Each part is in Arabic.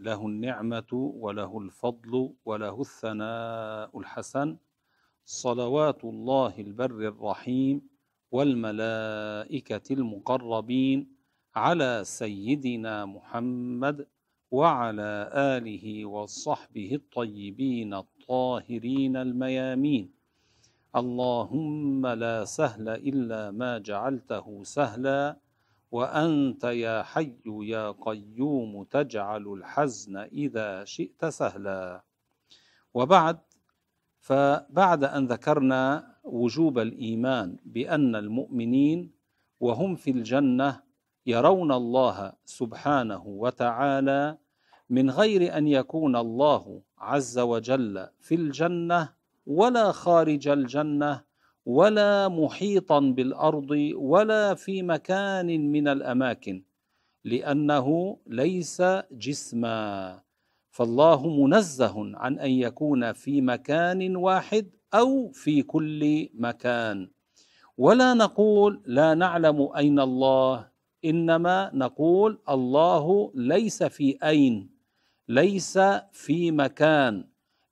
له النعمة وله الفضل وله الثناء الحسن. صلوات الله البر الرحيم والملائكة المقربين على سيدنا محمد وعلى آله وصحبه الطيبين الطاهرين الميامين. اللهم لا سهل إلا ما جعلته سهلا وأنت يا حي يا قيوم تجعل الحزن إذا شئت سهلا. وبعد فبعد أن ذكرنا وجوب الإيمان بأن المؤمنين وهم في الجنة يرون الله سبحانه وتعالى من غير أن يكون الله عز وجل في الجنة ولا خارج الجنة ولا محيطا بالأرض ولا في مكان من الأماكن لأنه ليس جسما. فالله منزه عن أن يكون في مكان واحد أو في كل مكان. ولا نقول لا نعلم أين الله إنما نقول الله ليس في أين ليس في مكان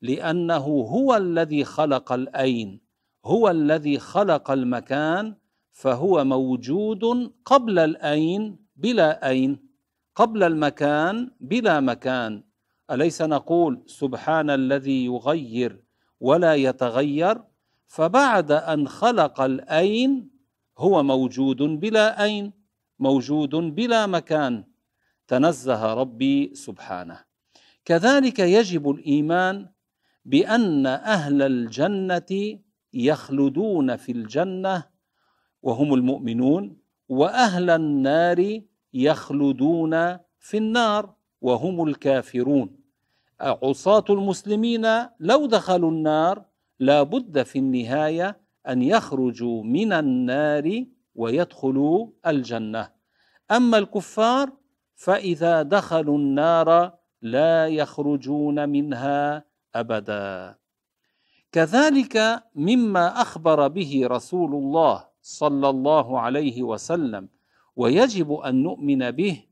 لأنه هو الذي خلق الأين. هو الذي خلق المكان فهو موجود قبل الأين بلا أين قبل المكان بلا مكان. أليس نقول سبحان الذي يغير ولا يتغير؟ فبعد أن خلق الأين هو موجود بلا أين موجود بلا مكان. تنزه ربي سبحانه. كذلك يجب الإيمان بأن أهل الجنة يخلدون في الجنة وهم المؤمنون وأهل النار يخلدون في النار وهم الكافرون. عصاة المسلمين لو دخلوا النار لا بد في النهاية أن يخرجوا من النار ويدخلوا الجنة. أما الكفار فإذا دخلوا النار لا يخرجون منها أبدا. كذلك مما أخبر به رسول الله صلى الله عليه وسلم ويجب أن نؤمن به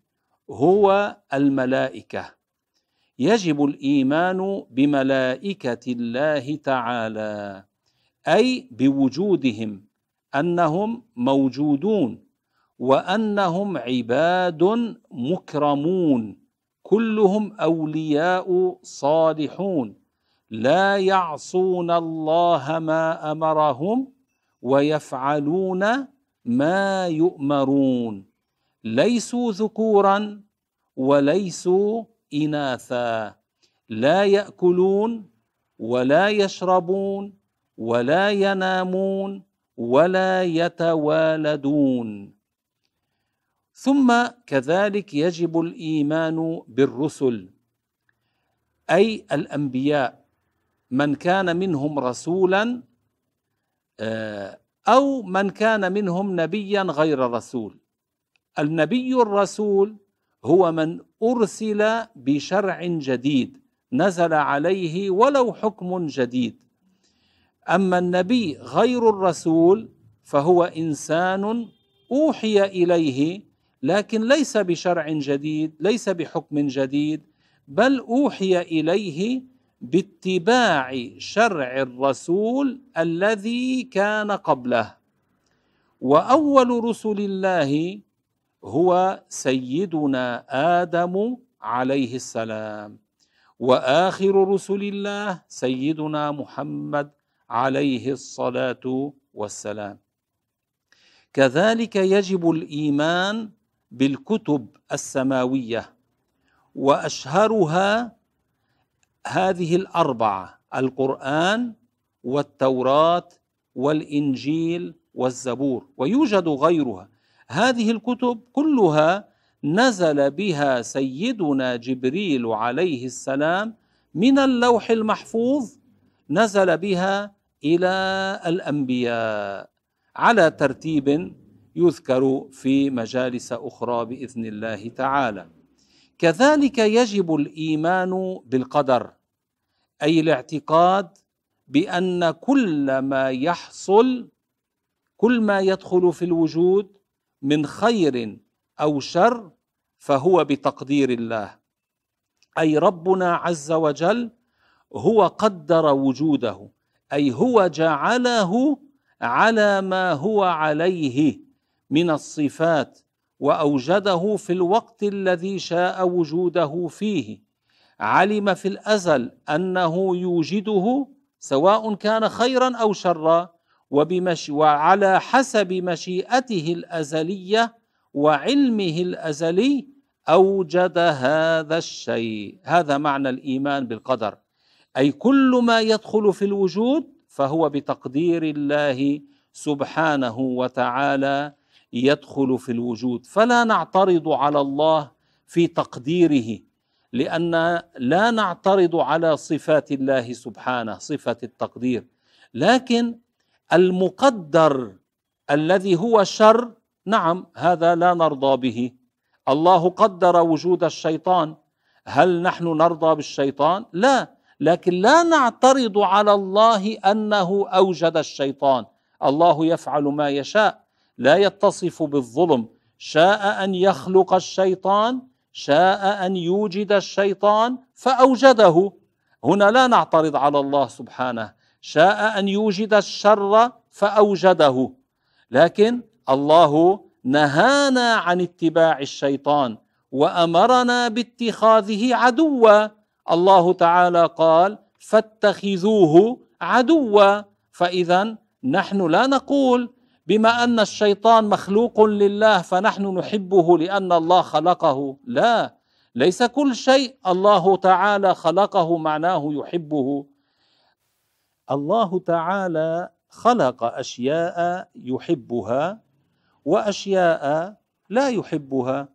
هو الملائكة. يجب الإيمان بملائكة الله تعالى أي بوجودهم أنهم موجودون وأنهم عباد مكرمون كلهم أولياء صالحون. لا يعصون الله ما أمرهم ويفعلون ما يؤمرون. ليسوا ذكورا وليسوا اناثا. لا يأكلون ولا يشربون ولا ينامون ولا يتوالدون. ثم كذلك يجب الإيمان بالرسل أي الأنبياء. من كان منهم رسولا أو من كان منهم نبيا غير رسول. النبي الرسول هو من أرسل بشرع جديد نزل عليه ولو حكم جديد. أما النبي غير الرسول فهو إنسان أوحي إليه لكن ليس بشرع جديد ليس بحكم جديد بل أوحي إليه باتباع شرع الرسول الذي كان قبله. وأول رسل الله هو سيدنا آدم عليه السلام. وآخر رسل الله سيدنا محمد عليه الصلاة والسلام. كذلك يجب الإيمان بالكتب السماوية وأشهرها هذه الأربعة القرآن والتوراة والإنجيل والزبور ويوجد غيرها. هذه الكتب كلها نزل بها سيدنا جبريل عليه السلام من اللوح المحفوظ نزل بها إلى الأنبياء على ترتيب يذكر في مجالس أخرى بإذن الله تعالى. كذلك يجب الإيمان بالقدر أي الاعتقاد بأن كل ما يحصل كل ما يدخل في الوجود من خير أو شر فهو بتقدير الله. أي ربنا عز وجل هو قدر وجوده أي هو جعله على ما هو عليه من الصفات وأوجده في الوقت الذي شاء وجوده فيه. علم في الأزل أنه يوجده سواء كان خيرا أو شرا وبمشي وعلى حسب مشيئته الأزلية وعلمه الأزلي أوجد هذا الشيء. هذا معنى الإيمان بالقدر. أي كل ما يدخل في الوجود فهو بتقدير الله سبحانه وتعالى يدخل في الوجود. فلا نعترض على الله في تقديره لأن لا نعترض على صفات الله سبحانه صفة التقدير. لكن المقدر الذي هو شر نعم هذا لا نرضى به. الله قدر وجود الشيطان. هل نحن نرضى بالشيطان؟ لا. لكن لا نعترض على الله أنه أوجد الشيطان. الله يفعل ما يشاء. لا يتصف بالظلم. شاء أن يخلق الشيطان شاء أن يوجد الشيطان فأوجده. هنا لا نعترض على الله سبحانه. شاء أن يوجد الشر فأوجده. لكن الله نهانا عن اتباع الشيطان وأمرنا باتخاذه عدوا. الله تعالى قال فاتخذوه عدوا. فاذا نحن لا نقول بما أن الشيطان مخلوق لله فنحن نحبه لأن الله خلقه. لا ليس كل شيء الله تعالى خلقه معناه يحبه. الله تعالى خلق أشياء يحبها وأشياء لا يحبها.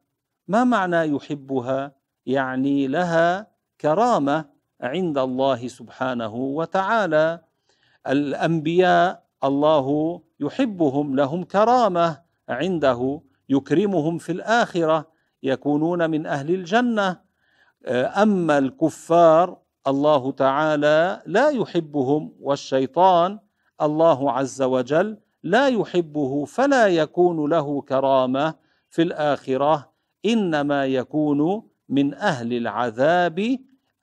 ما معنى يحبها؟ يعني لها كرامة عند الله سبحانه وتعالى. الأنبياء الله يحبهم لهم كرامة عنده يكرمهم في الآخرة يكونون من أهل الجنة. أما الكفار الله تعالى لا يحبهم والشيطان الله عز وجل لا يحبه فلا يكون له كرامة في الآخرة إنما يكون من أهل العذاب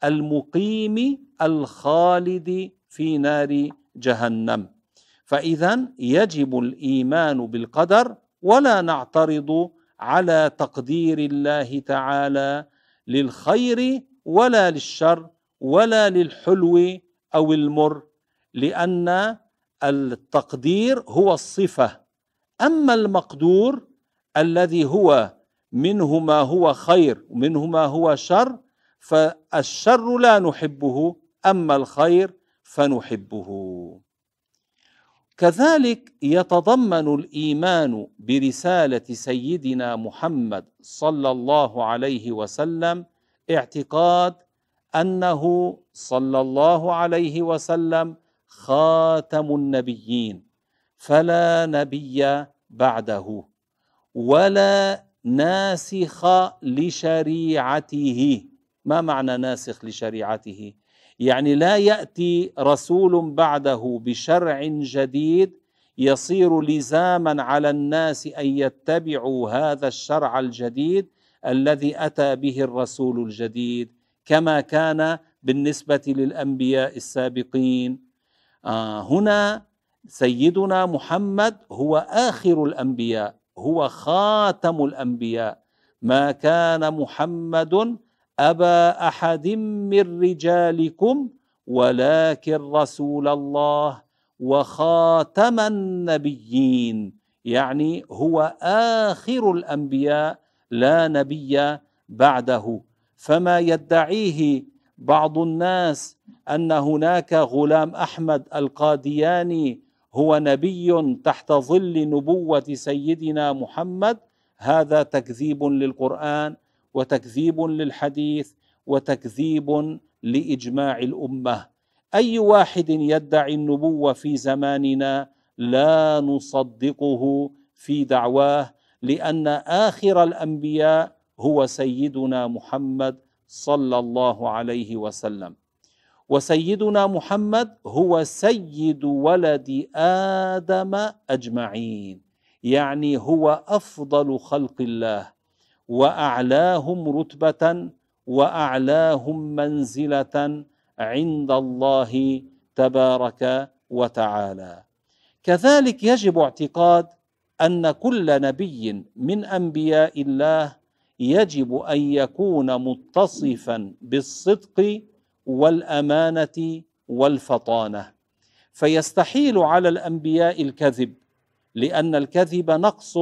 المقيم الخالد في نار جهنم. فاذا يجب الإيمان بالقدر ولا نعترض على تقدير الله تعالى للخير ولا للشر ولا للحلو أو المر لأن التقدير هو الصفة. أما المقدور الذي هو منه ما هو خير ومنه ما هو شر فالشر لا نحبه أما الخير فنحبه. كذلك يتضمن الإيمان برسالة سيدنا محمد صلى الله عليه وسلم اعتقاد أنه صلى الله عليه وسلم خاتم النبيين فلا نبي بعده ولا ناسخ لشريعته. ما معنى ناسخ لشريعته؟ يعني لا يأتي رسول بعده بشرع جديد يصير لزاما على الناس أن يتبعوا هذا الشرع الجديد الذي أتى به الرسول الجديد كما كان بالنسبة للأنبياء السابقين. آه هنا سيدنا محمد هو آخر الأنبياء هو خاتم الأنبياء. ما كان محمد أبا أحد من رجالكم ولكن رسول الله وخاتم النبيين. يعني هو آخر الأنبياء لا نبي بعده. فما يدعيه بعض الناس أن هناك غلام أحمد القادياني هو نبي تحت ظل نبوة سيدنا محمد هذا تكذيب للقرآن. وتكذيب للحديث وتكذيب لإجماع الأمة. أي واحد يدعي النبوة في زماننا لا نصدقه في دعواه لأن آخر الأنبياء هو سيدنا محمد صلى الله عليه وسلم. وسيدنا محمد هو سيد ولد آدم أجمعين يعني هو أفضل خلق الله. وأعلاهم رتبة وأعلاهم منزلة عند الله تبارك وتعالى. كذلك يجب اعتقاد أن كل نبي من أنبياء الله يجب أن يكون متصفا بالصدق والأمانة والفطانة. فيستحيل على الأنبياء الكذب لأن الكذب نقص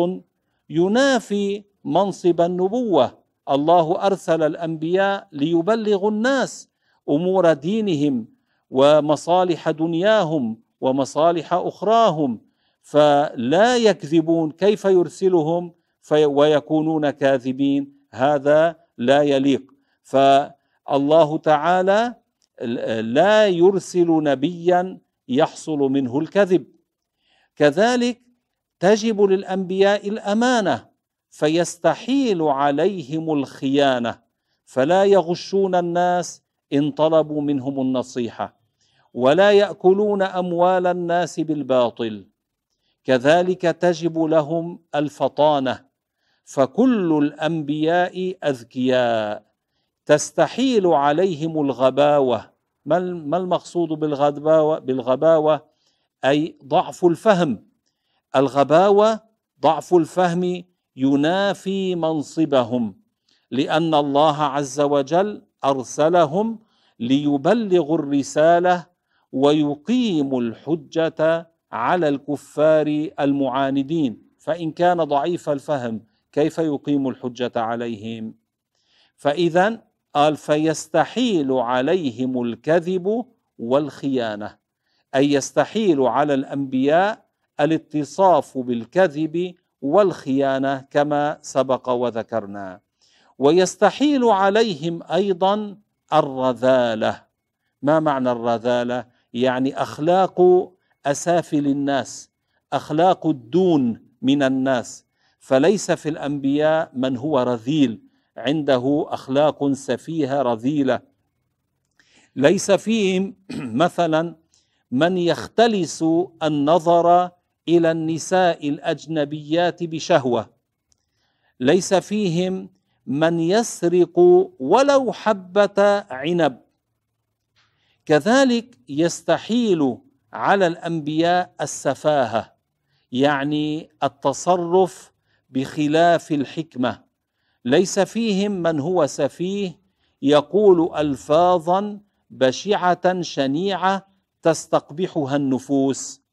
ينافي منصب النبوة. الله أرسل الأنبياء ليبلغوا الناس أمور دينهم ومصالح دنياهم ومصالح أخراهم فلا يكذبون كيف يرسلهم ويكونون كاذبين. هذا لا يليق. فالله تعالى لا يرسل نبيا يحصل منه الكذب. كذلك تجب للأنبياء الأمانة فيستحيل عليهم الخيانة. فلا يغشون الناس إن طلبوا منهم النصيحة ولا يأكلون أموال الناس بالباطل. كذلك تجب لهم الفطانة. فكل الأنبياء أذكياء. تستحيل عليهم الغباوة. ما المقصود بالغباوه بالغباوة؟ أي ضعف الفهم. الغباوة ضعف الفهم ينافي منصبهم لأن الله عز وجل أرسلهم ليبلغوا الرسالة ويقيموا الحجة على الكفار المعاندين. فإن كان ضعيف الفهم كيف يقيم الحجة عليهم؟ فإذا قال فيستحيل عليهم الكذب والخيانة أي يستحيل على الأنبياء الاتصاف بالكذب والخيانة كما سبق وذكرنا. ويستحيل عليهم أيضا الرذالة. ما معنى الرذالة؟ يعني أخلاق اسافل الناس أخلاق الدون من الناس. فليس في الأنبياء من هو رذيل عنده أخلاق سفيهة رذيلة. ليس فيهم مثلا من يختلس النظر إلى النساء الأجنبيات بشهوة. ليس فيهم من يسرق ولو حبة عنب. كذلك يستحيل على الأنبياء السفاهة يعني التصرف بخلاف الحكمة. ليس فيهم من هو سفيه يقول الفاظا بشعة شنيعة تستقبحها النفوس.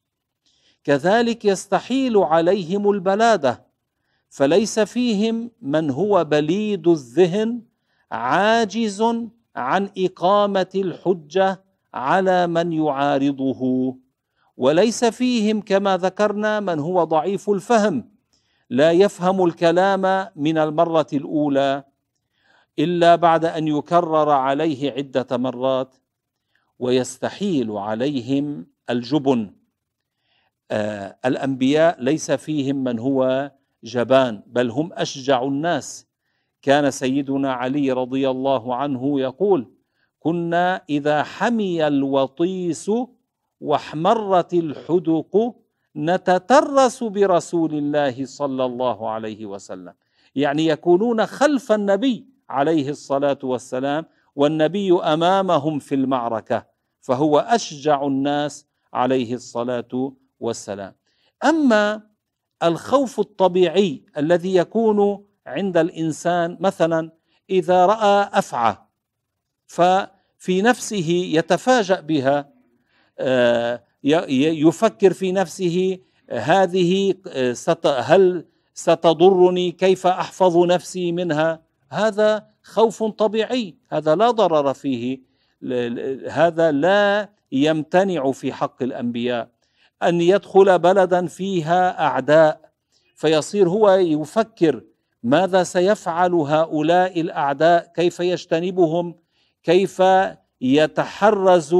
كذلك يستحيل عليهم البلادة فليس فيهم من هو بليد الذهن عاجز عن إقامة الحجة على من يعارضه وليس فيهم كما ذكرنا من هو ضعيف الفهم لا يفهم الكلام من المرة الأولى إلا بعد أن يكرر عليه عدة مرات ويستحيل عليهم الجبن. الأنبياء ليس فيهم من هو جبان بل هم أشجع الناس. كان سيدنا علي رضي الله عنه يقول كنا إذا حمي الوطيس واحمرت الحدق نتترس برسول الله صلى الله عليه وسلم. يعني يكونون خلف النبي عليه الصلاة والسلام والنبي أمامهم في المعركة فهو أشجع الناس عليه الصلاة والسلام. أما الخوف الطبيعي الذي يكون عند الإنسان مثلا إذا رأى أفعى ففي نفسه يتفاجأ بها آه، يفكر في نفسه هذه آه، هل ستضرني؟ كيف أحفظ نفسي منها؟ هذا خوف طبيعي هذا لا ضرر فيه هذا لا يمتنع في حق الأنبياء. أن يدخل بلدا فيها أعداء. فيصير هو يفكر ماذا سيفعل هؤلاء الأعداء كيف يجتنبهم كيف يتحرز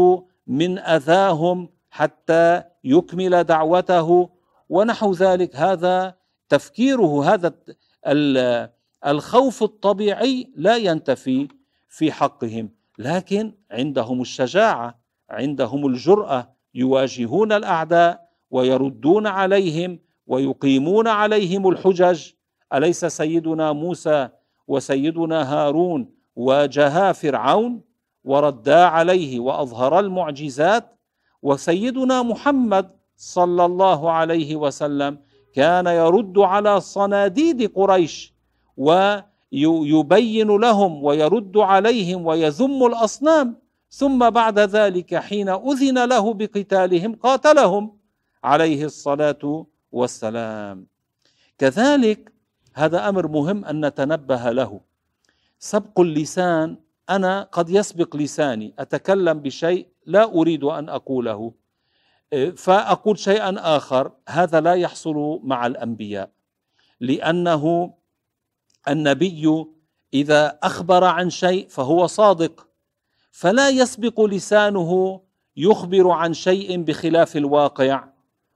من أذاهم حتى يكمل دعوته. ونحو ذلك هذا تفكيره هذا الخوف الطبيعي لا ينتفي في حقهم. لكن عندهم الشجاعة عندهم الجرأة يواجهون الأعداء ويردون عليهم ويقيمون عليهم الحجج. أليس سيدنا موسى وسيدنا هارون واجها فرعون وردا عليه وأظهر المعجزات؟ وسيدنا محمد صلى الله عليه وسلم كان يرد على صناديد قريش ويبين لهم ويرد عليهم ويذم الأصنام. ثم بعد ذلك حين أذن له بقتالهم قاتلهم. عليه الصلاة والسلام. كذلك هذا أمر مهم أن نتنبه له. سبق اللسان أنا قد يسبق لساني أتكلم بشيء لا أريد أن أقوله. فأقول شيئا آخر هذا لا يحصل مع الأنبياء. لأنه النبي إذا أخبر عن شيء فهو صادق. فلا يسبق لسانه يخبر عن شيء بخلاف الواقع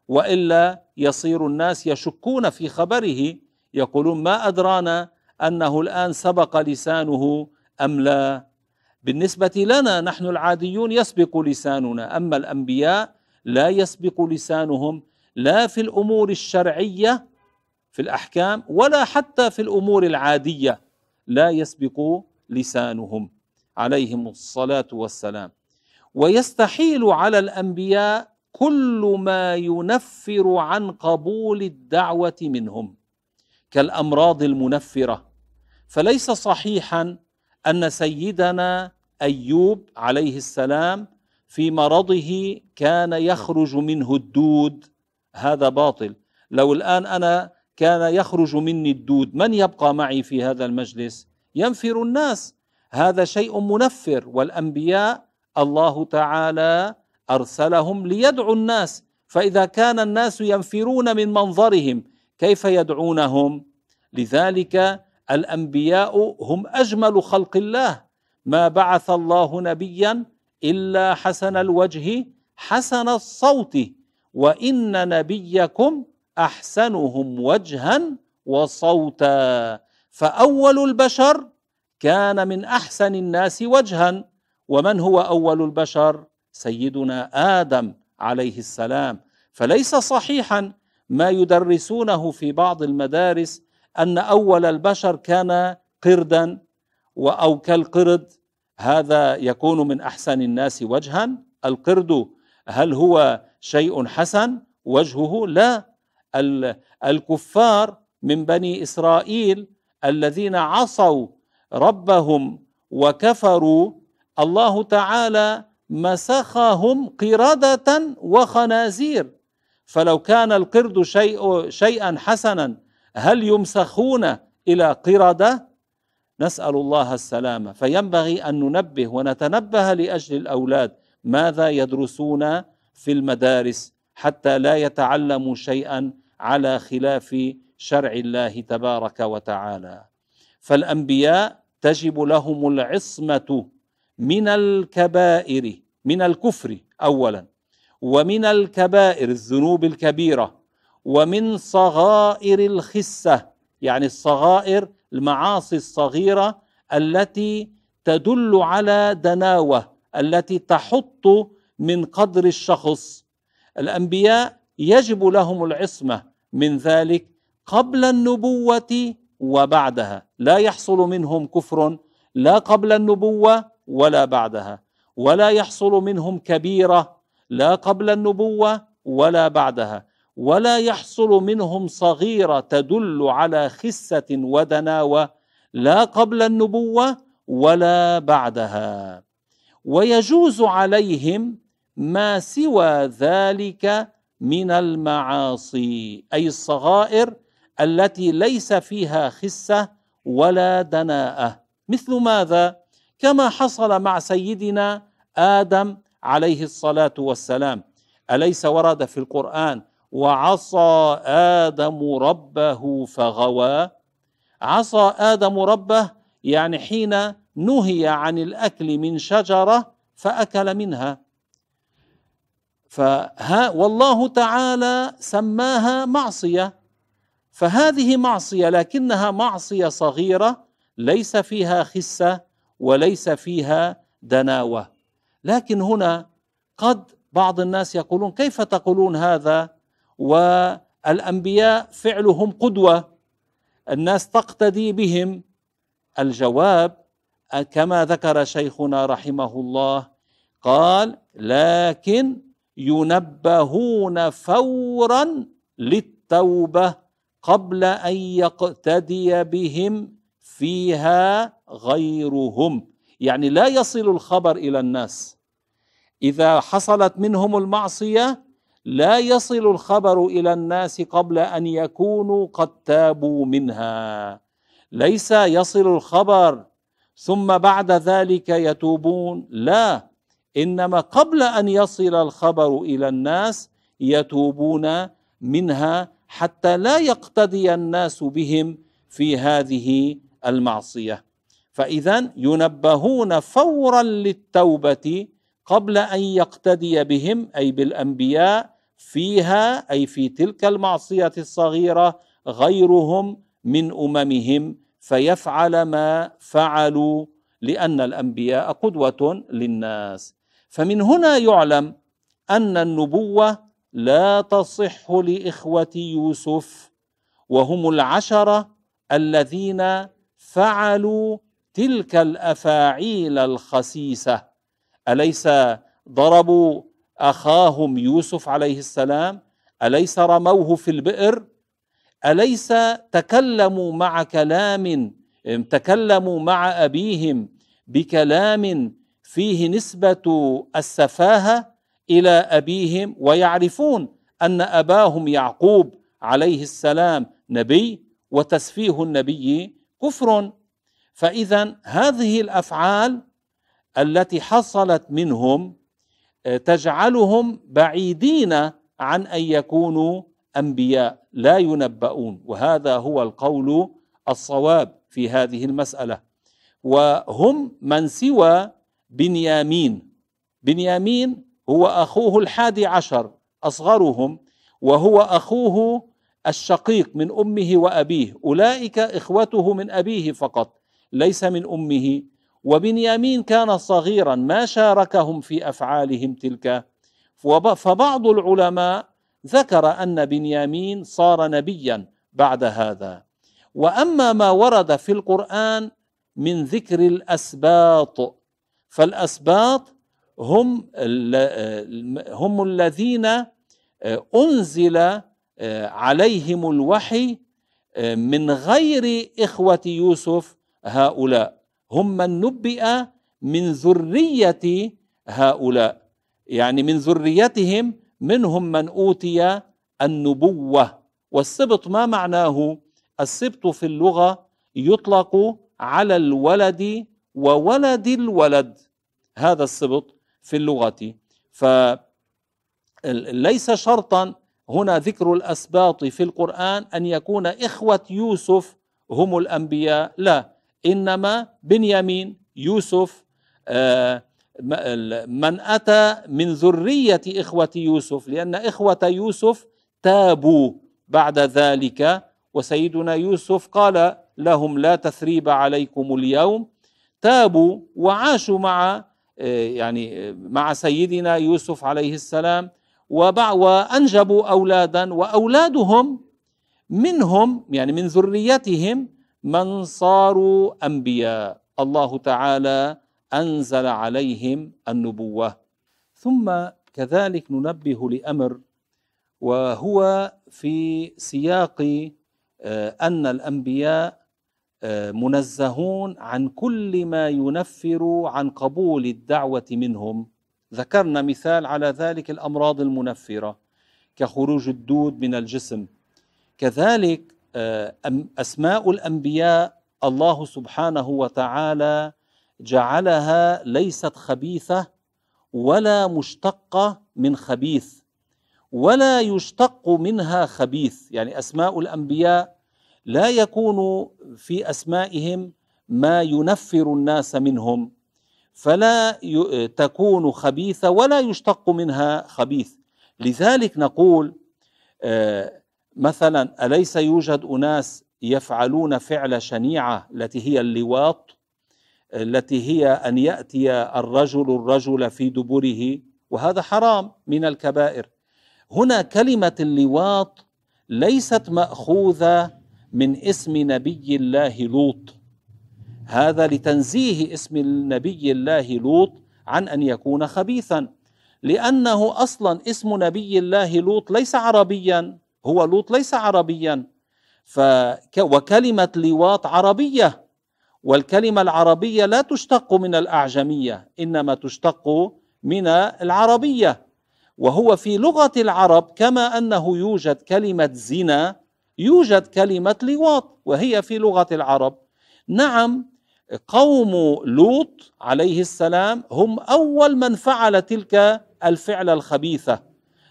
وإلا يصير الناس يشكون في خبره يقولون ما أدرانا أنه الآن سبق لسانه أم لا. بالنسبة لنا نحن العاديون يسبق لساننا أما الأنبياء لا يسبق لسانهم لا في الأمور الشرعية في الأحكام ولا حتى في الأمور العادية لا يسبق لسانهم. عليهم الصلاة والسلام. ويستحيل على الأنبياء كل ما ينفر عن قبول الدعوة منهم كالأمراض المنفرة. فليس صحيحا أن سيدنا أيوب عليه السلام في مرضه كان يخرج منه الدود. هذا باطل. لو الآن أنا كان يخرج مني الدود من يبقى معي في هذا المجلس؟ ينفر الناس. هذا شيء منفر والأنبياء الله تعالى أرسلهم ليدعوا الناس. فإذا كان الناس ينفرون من منظرهم كيف يدعونهم؟ لذلك الأنبياء هم أجمل خلق الله. ما بعث الله نبيا إلا حسن الوجه حسن الصوت وإن نبيكم أحسنهم وجها وصوتا. فأول البشر كان من أحسن الناس وجها ومن هو أول البشر؟ سيدنا آدم عليه السلام. فليس صحيحا ما يدرسونه في بعض المدارس أن أول البشر كان قردا أو كالقرد. هذا يكون من أحسن الناس وجها. القرد هل هو شيء حسن؟ وجهه لا. الكفار من بني إسرائيل الذين عصوا ربهم وكفروا الله تعالى مسخهم قردة وخنازير. فلو كان القرد شيء شيئا حسنا هل يمسخون إلى قردة؟ نسأل الله السلامه فينبغي أن ننبه ونتنبه لأجل الأولاد ماذا يدرسون في المدارس حتى لا يتعلموا شيئا على خلاف شرع الله تبارك وتعالى. فالأنبياء تجب لهم العصمة من الكبائر من الكفر اولا ومن الكبائر الذنوب الكبيرة ومن صغائر الخسة يعني الصغائر المعاصي الصغيرة التي تدل على دناوة التي تحط من قدر الشخص. الأنبياء يجب لهم العصمة من ذلك قبل النبوة وبعدها. لا يحصل منهم كفر لا قبل النبوة ولا بعدها. ولا يحصل منهم كبيرة لا قبل النبوة ولا بعدها. ولا يحصل منهم صغيرة تدل على خسة ودناوة لا قبل النبوة ولا بعدها. ويجوز عليهم ما سوى ذلك من المعاصي أي الصغائر التي ليس فيها خسة ولا دناءة. مثل ماذا؟ كما حصل مع سيدنا آدم عليه الصلاة والسلام. أليس ورد في القرآن وعصى آدم ربه فغوى عصى آدم ربه يعني حين نهي عن الأكل من شجرة فأكل منها. فها والله تعالى سماها معصية. فهذه معصية لكنها معصية صغيرة ليس فيها خسة وليس فيها دناوة. لكن هنا قد بعض الناس يقولون كيف تقولون هذا؟ والأنبياء فعلهم قدوة. الناس تقتدي بهم. الجواب كما ذكر شيخنا رحمه الله قال لكن ينبهون فورا للتوبة قبل أن يقتدي بهم فيها غيرهم. يعني لا يصل الخبر إلى الناس. إذا حصلت منهم المعصية لا يصل الخبر إلى الناس قبل أن يكونوا قد تابوا منها. ليس يصل الخبر ثم بعد ذلك يتوبون. لا إنما قبل أن يصل الخبر إلى الناس يتوبون منها حتى لا يقتدي الناس بهم في هذه المعصية. فاذا ينبهون فورا للتوبة قبل أن يقتدي بهم أي بالأنبياء فيها أي في تلك المعصية الصغيرة غيرهم من أممهم فيفعل ما فعلوا لأن الأنبياء قدوة للناس. فمن هنا يعلم أن النبوة لا تصح لإخوة يوسف وهم العشرة الذين فعلوا تلك الأفاعيل الخسيسة. أليس ضربوا أخاهم يوسف عليه السلام؟ أليس رموه في البئر؟ أليس تكلموا مع كلام؟ تكلموا مع أبيهم بكلام فيه نسبة السفاهة؟ إلى أبيهم ويعرفون أن أباهم يعقوب عليه السلام نبي وتسفيه النبي كفر. فإذا هذه الأفعال التي حصلت منهم تجعلهم بعيدين عن أن يكونوا أنبياء لا ينبؤون. وهذا هو القول الصواب في هذه المسألة. وهم من سوى بنيامين. بنيامين هو أخوه الحادي عشر أصغرهم وهو أخوه الشقيق من أمه وأبيه. أولئك إخوته من أبيه فقط ليس من أمه. وبنيامين كان صغيرا ما شاركهم في أفعالهم تلك. فبعض العلماء ذكر أن بنيامين صار نبيا بعد هذا. وأما ما ورد في القرآن من ذكر الأسباط فالأسباط هم هم الذين أنزل عليهم الوحي من غير إخوة يوسف هؤلاء. هم من نبئ من ذرية هؤلاء. يعني من ذريتهم منهم من أوتي النبوة. والسبط ما معناه؟ السبط في اللغة يطلق على الولد وولد الولد. هذا السبط في اللغة. فليس شرطا هنا ذكر الأسباط في القرآن أن يكون إخوة يوسف هم الأنبياء. لا إنما بنيامين يوسف آه من أتى من ذرية إخوة يوسف لأن إخوة يوسف تابوا بعد ذلك. وسيدنا يوسف قال لهم لا تثريب عليكم اليوم. تابوا وعاشوا مع يعني مع سيدنا يوسف عليه السلام وأنجبوا أولادا وأولادهم منهم يعني من ذريتهم من صاروا أنبياء. الله تعالى أنزل عليهم النبوة. ثم كذلك ننبه لأمر وهو في سياق آه، أن الأنبياء آه، منزهون عن كل ما ينفر عن قبول الدعوة منهم. ذكرنا مثال على ذلك الأمراض المنفرة كخروج الدود من الجسم. كذلك آه، أسماء الأنبياء الله سبحانه وتعالى جعلها ليست خبيثة ولا مشتقة من خبيث ولا يشتق منها خبيث. يعني أسماء الأنبياء لا يكون في أسمائهم ما ينفر الناس منهم فلا تكون خبيثة ولا يشتق منها خبيث. لذلك نقول آه، مثلا أليس يوجد أناس يفعلون فعل شنيعة التي هي اللواط التي هي أن يأتي الرجل الرجل في دبره وهذا حرام من الكبائر. هنا كلمة اللواط ليست مأخوذة من اسم نبي الله لوط. هذا لتنزيه اسم النبي الله لوط عن أن يكون خبيثا. لأنه أصلا اسم نبي الله لوط ليس عربيا. هو لوط ليس عربيا. ف وكلمة لواط عربية. والكلمة العربية لا تشتق من الأعجمية إنما تشتق من العربية. وهو في لغة العرب كما أنه يوجد كلمة زنا يوجد كلمة لواط وهي في لغة العرب. نعم قوم لوط عليه السلام هم أول من فعل تلك الفعل الخبيثة.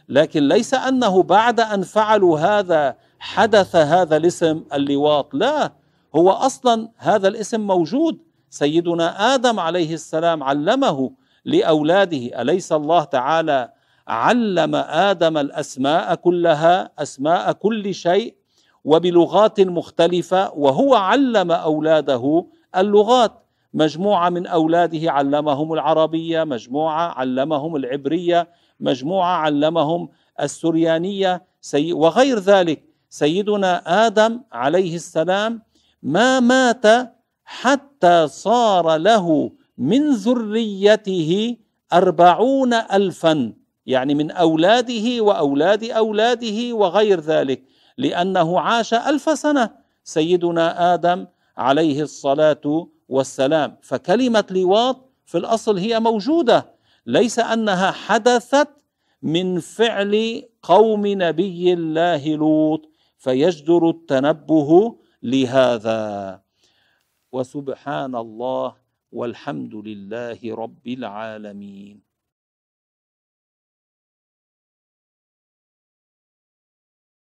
لكن ليس أنه بعد أن فعلوا هذا حدث هذا الاسم اللواط لا. هو أصلا هذا الاسم موجود. سيدنا آدم عليه السلام علمه لأولاده. أليس الله تعالى علم آدم الأسماء كلها أسماء كل شيء؟ وبلغات مختلفة وهو علم أولاده اللغات. مجموعة من أولاده علمهم العربية مجموعة علمهم العبرية مجموعة علمهم السريانية. وغير ذلك سيدنا آدم عليه السلام ما مات حتى صار له من ذريته أربعون ألفا يعني من أولاده وأولاد أولاده وغير ذلك. لأنه عاش ألف سنة. سيدنا آدم عليه الصلاة والسلام. فكلمة لواط في الأصل هي موجودة. ليس أنها حدثت من فعل قوم نبي الله لوط. فيجدر التنبه لهذا. وسبحان الله والحمد لله رب العالمين.